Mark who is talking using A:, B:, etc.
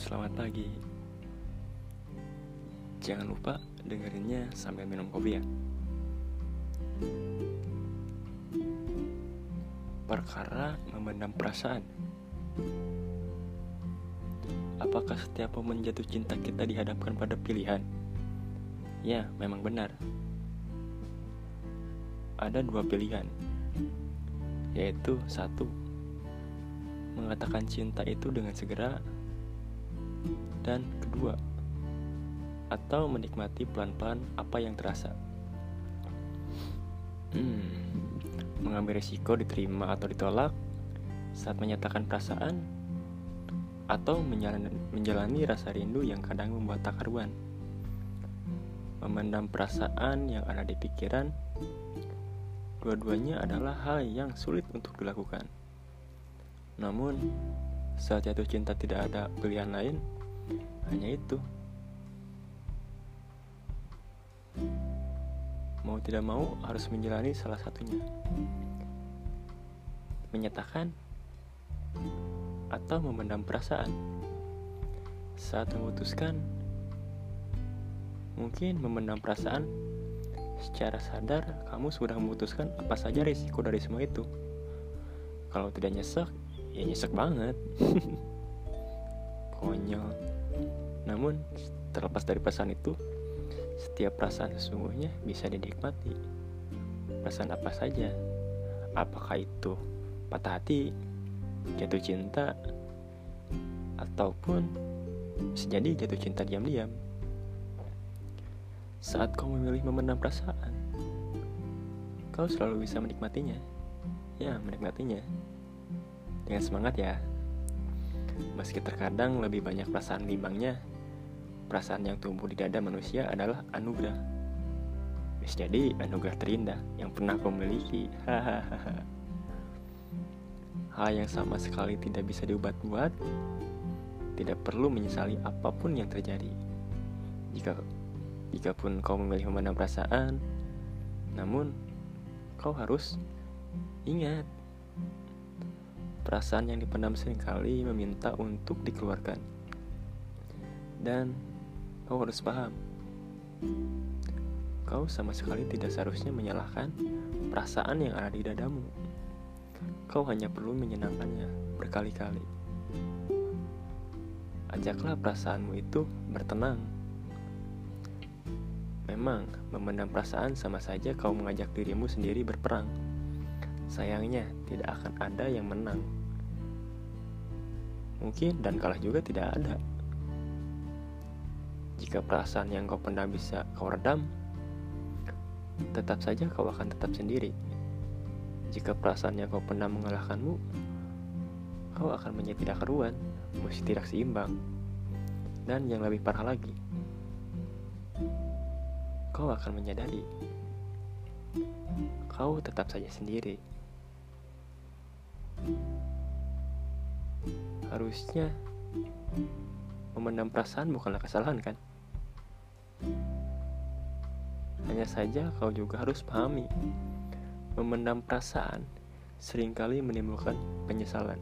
A: selamat pagi. Jangan lupa dengerinnya sambil minum kopi ya. Perkara memendam perasaan. Apakah setiap momen jatuh cinta kita dihadapkan pada pilihan? Ya, memang benar. Ada dua pilihan, yaitu satu, mengatakan cinta itu dengan segera dan kedua, atau menikmati pelan-pelan apa yang terasa. Hmm, mengambil risiko diterima atau ditolak saat menyatakan perasaan, atau menjalani, menjalani rasa rindu yang kadang membuat tak karuan. Memendam perasaan yang ada di pikiran, dua-duanya adalah hal yang sulit untuk dilakukan. Namun, saat jatuh cinta tidak ada pilihan lain, hanya itu. Mau tidak mau harus menjalani salah satunya. Menyatakan atau memendam perasaan. Saat memutuskan, mungkin memendam perasaan secara sadar kamu sudah memutuskan apa saja risiko dari semua itu. Kalau tidak nyesek, ya nyesek banget. Konyol. Namun, terlepas dari perasaan itu, setiap perasaan sesungguhnya bisa dinikmati. Perasaan apa saja, apakah itu patah hati, jatuh cinta, ataupun sejadi jatuh cinta diam-diam. Saat kau memilih memendam perasaan, kau selalu bisa menikmatinya. Ya, menikmatinya. Dengan semangat ya. Meski terkadang lebih banyak perasaan bimbangnya, perasaan yang tumbuh di dada manusia adalah anugerah. Bisa jadi anugerah terindah yang pernah kau miliki. Hal yang sama sekali tidak bisa diubat-buat, tidak perlu menyesali apa pun yang terjadi. Jika jika pun kau memilih memandang perasaan, namun kau harus ingat perasaan yang dipendam sering kali meminta untuk dikeluarkan. Dan Kau harus paham, kau sama sekali tidak seharusnya menyalahkan perasaan yang ada di dadamu. Kau hanya perlu menyenangkannya berkali-kali. Ajaklah perasaanmu itu bertenang. Memang, memendam perasaan sama saja kau mengajak dirimu sendiri berperang. Sayangnya, tidak akan ada yang menang. Mungkin dan kalah juga tidak ada. Jika perasaan yang kau pendam bisa kau redam, tetap saja kau akan tetap sendiri. Jika perasaan yang kau pendam mengalahkanmu, kau akan menjadi tidak keruan, mesti tidak seimbang. Dan yang lebih parah lagi, kau akan menyadari kau tetap saja sendiri. Harusnya memendam perasaan bukanlah kesalahan kan? Hanya saja kau juga harus pahami, memendam perasaan sering kali menimbulkan penyesalan.